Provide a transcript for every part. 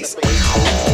Bass.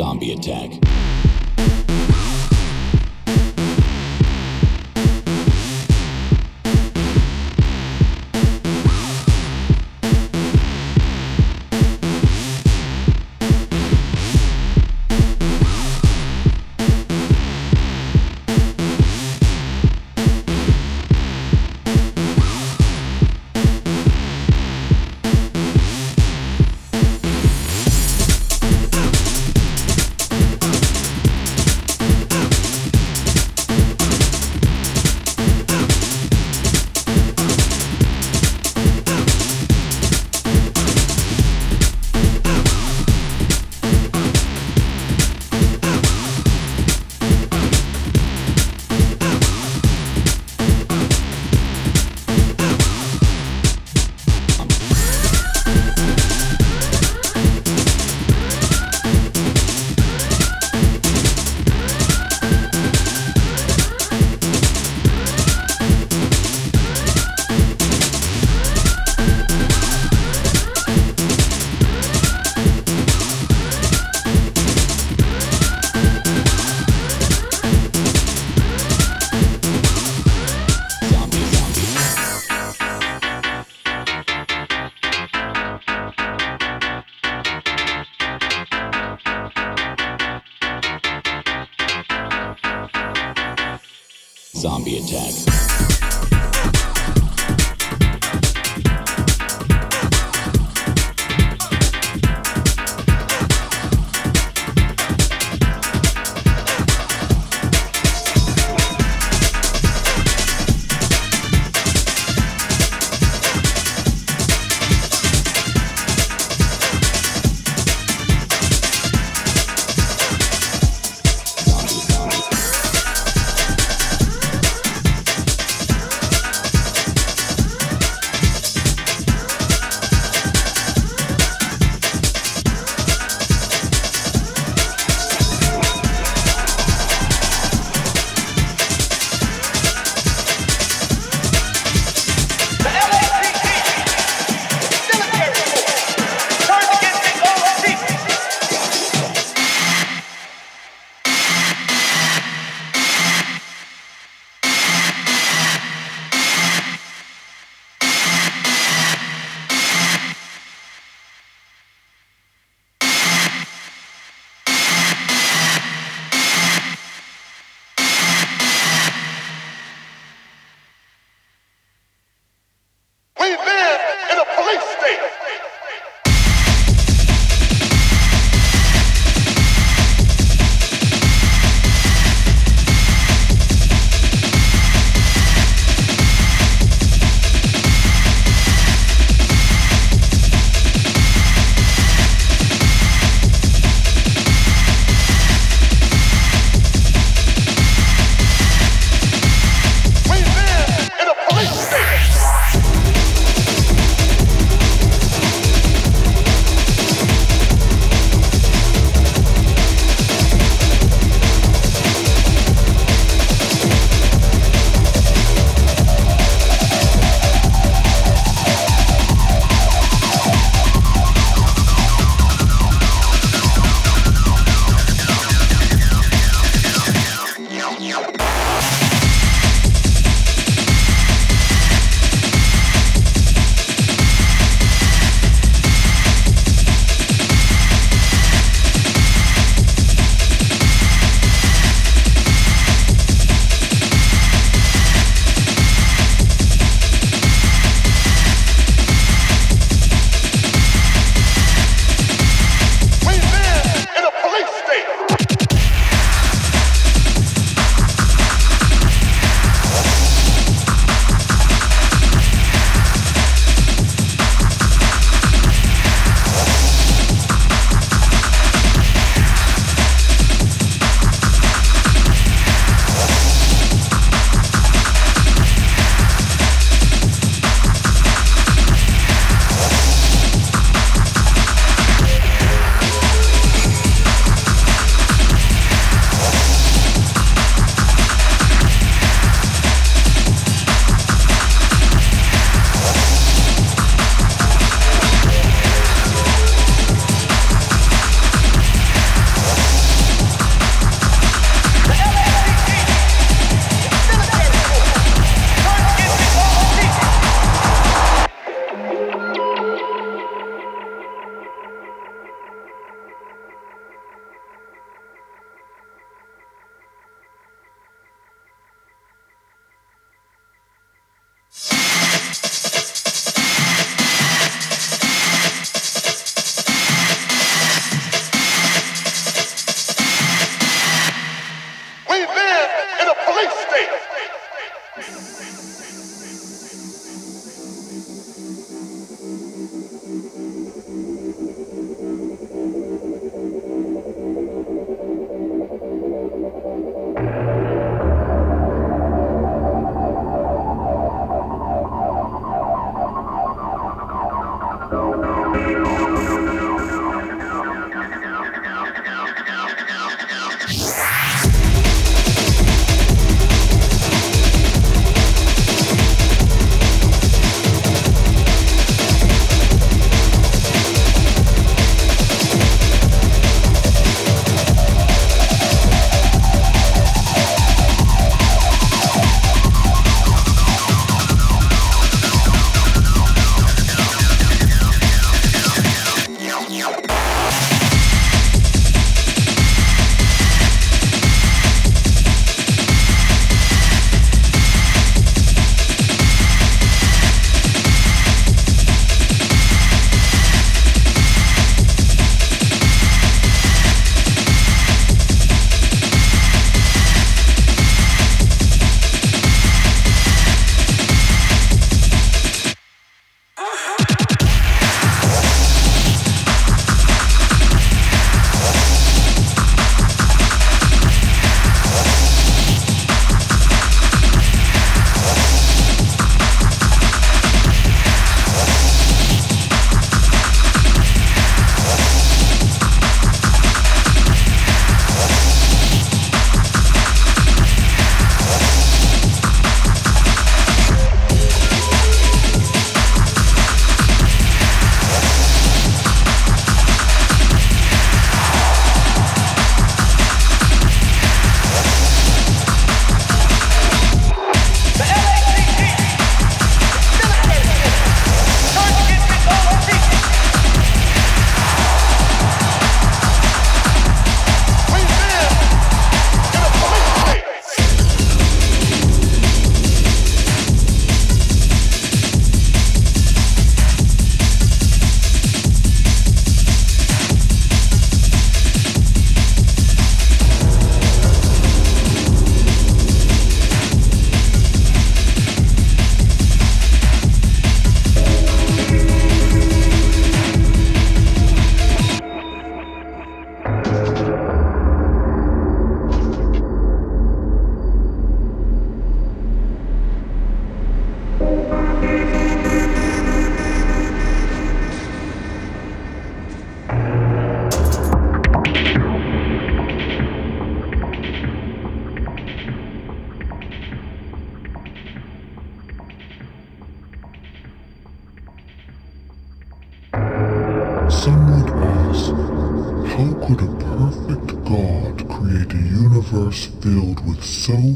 Zombie attack.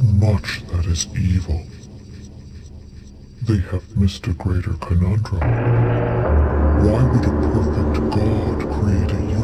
much that is evil. They have missed a greater conundrum. Why would a perfect God create a universe?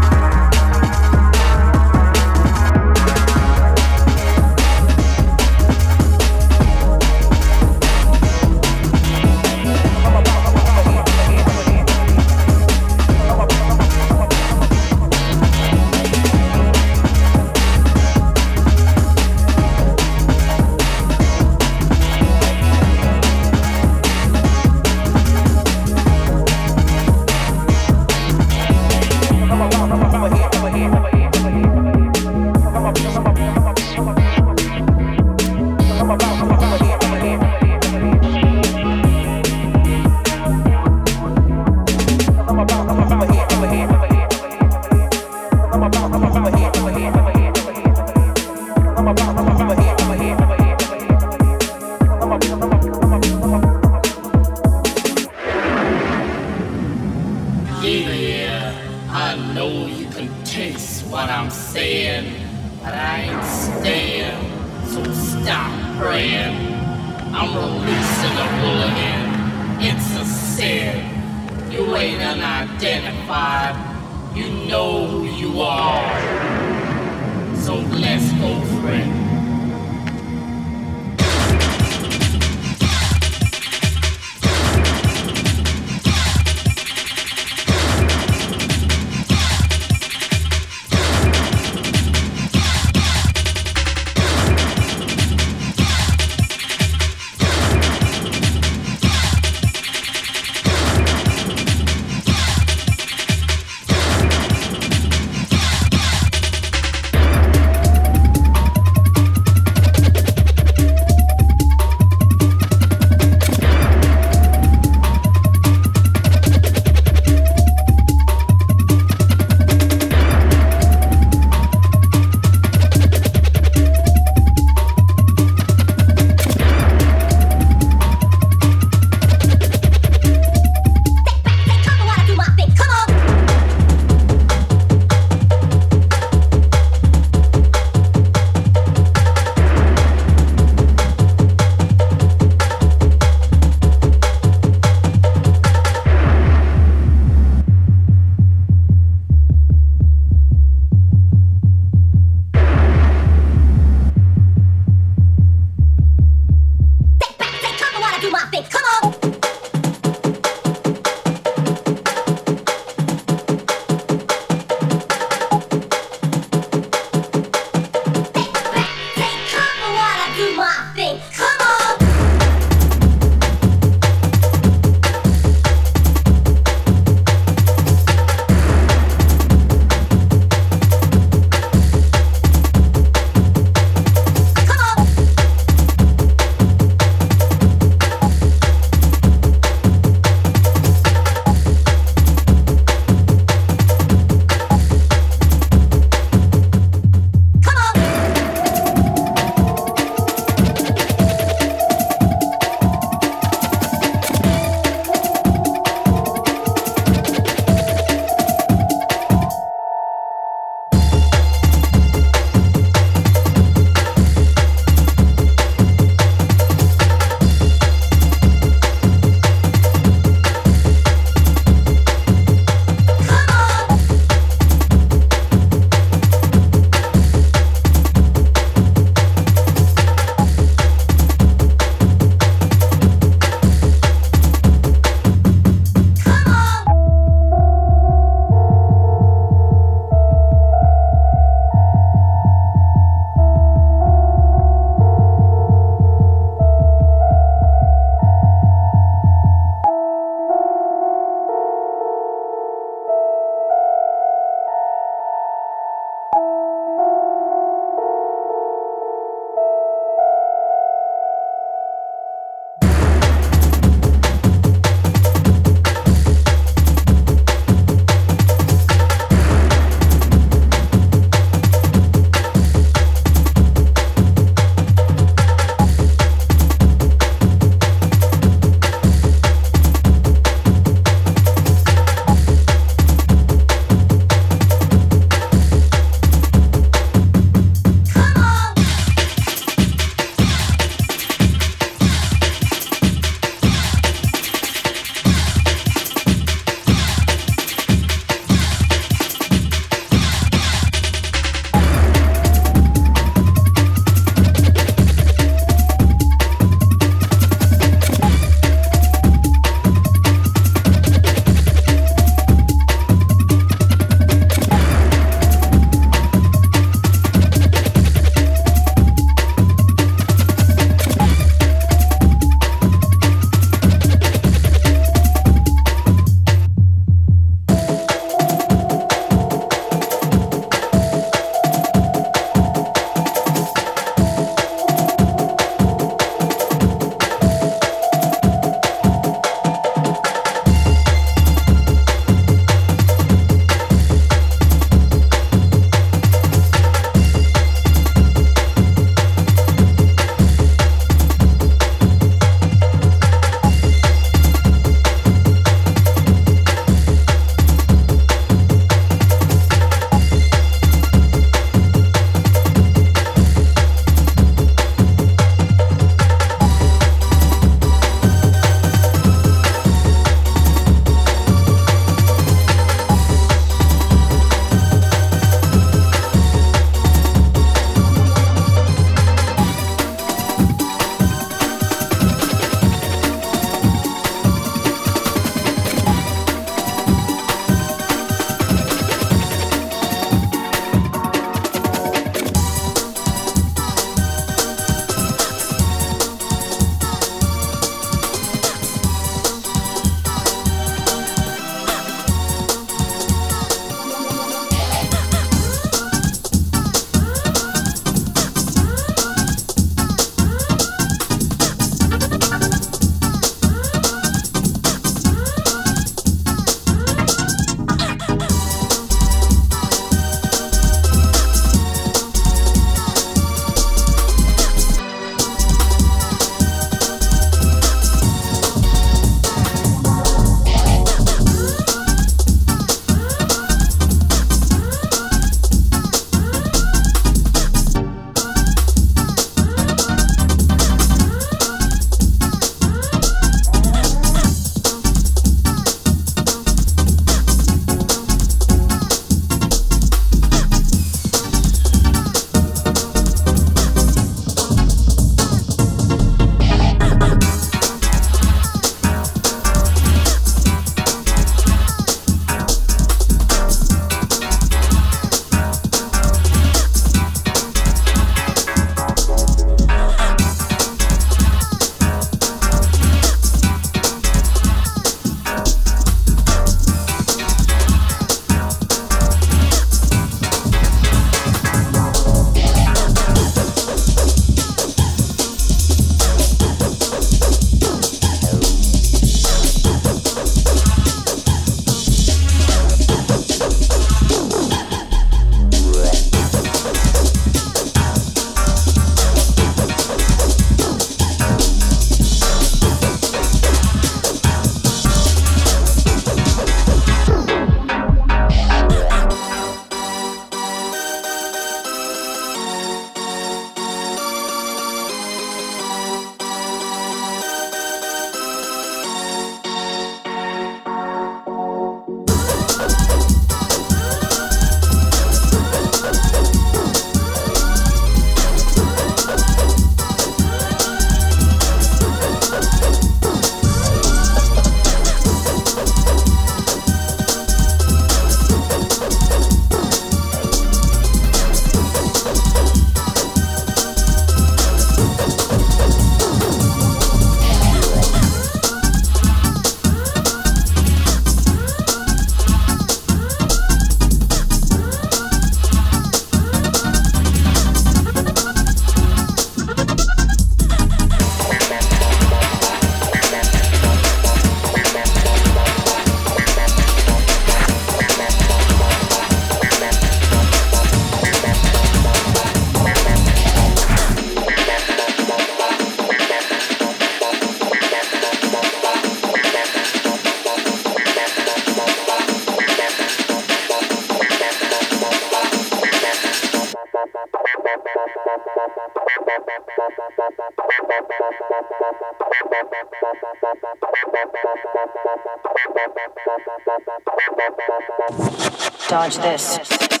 Dodge this.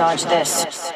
Dodge this.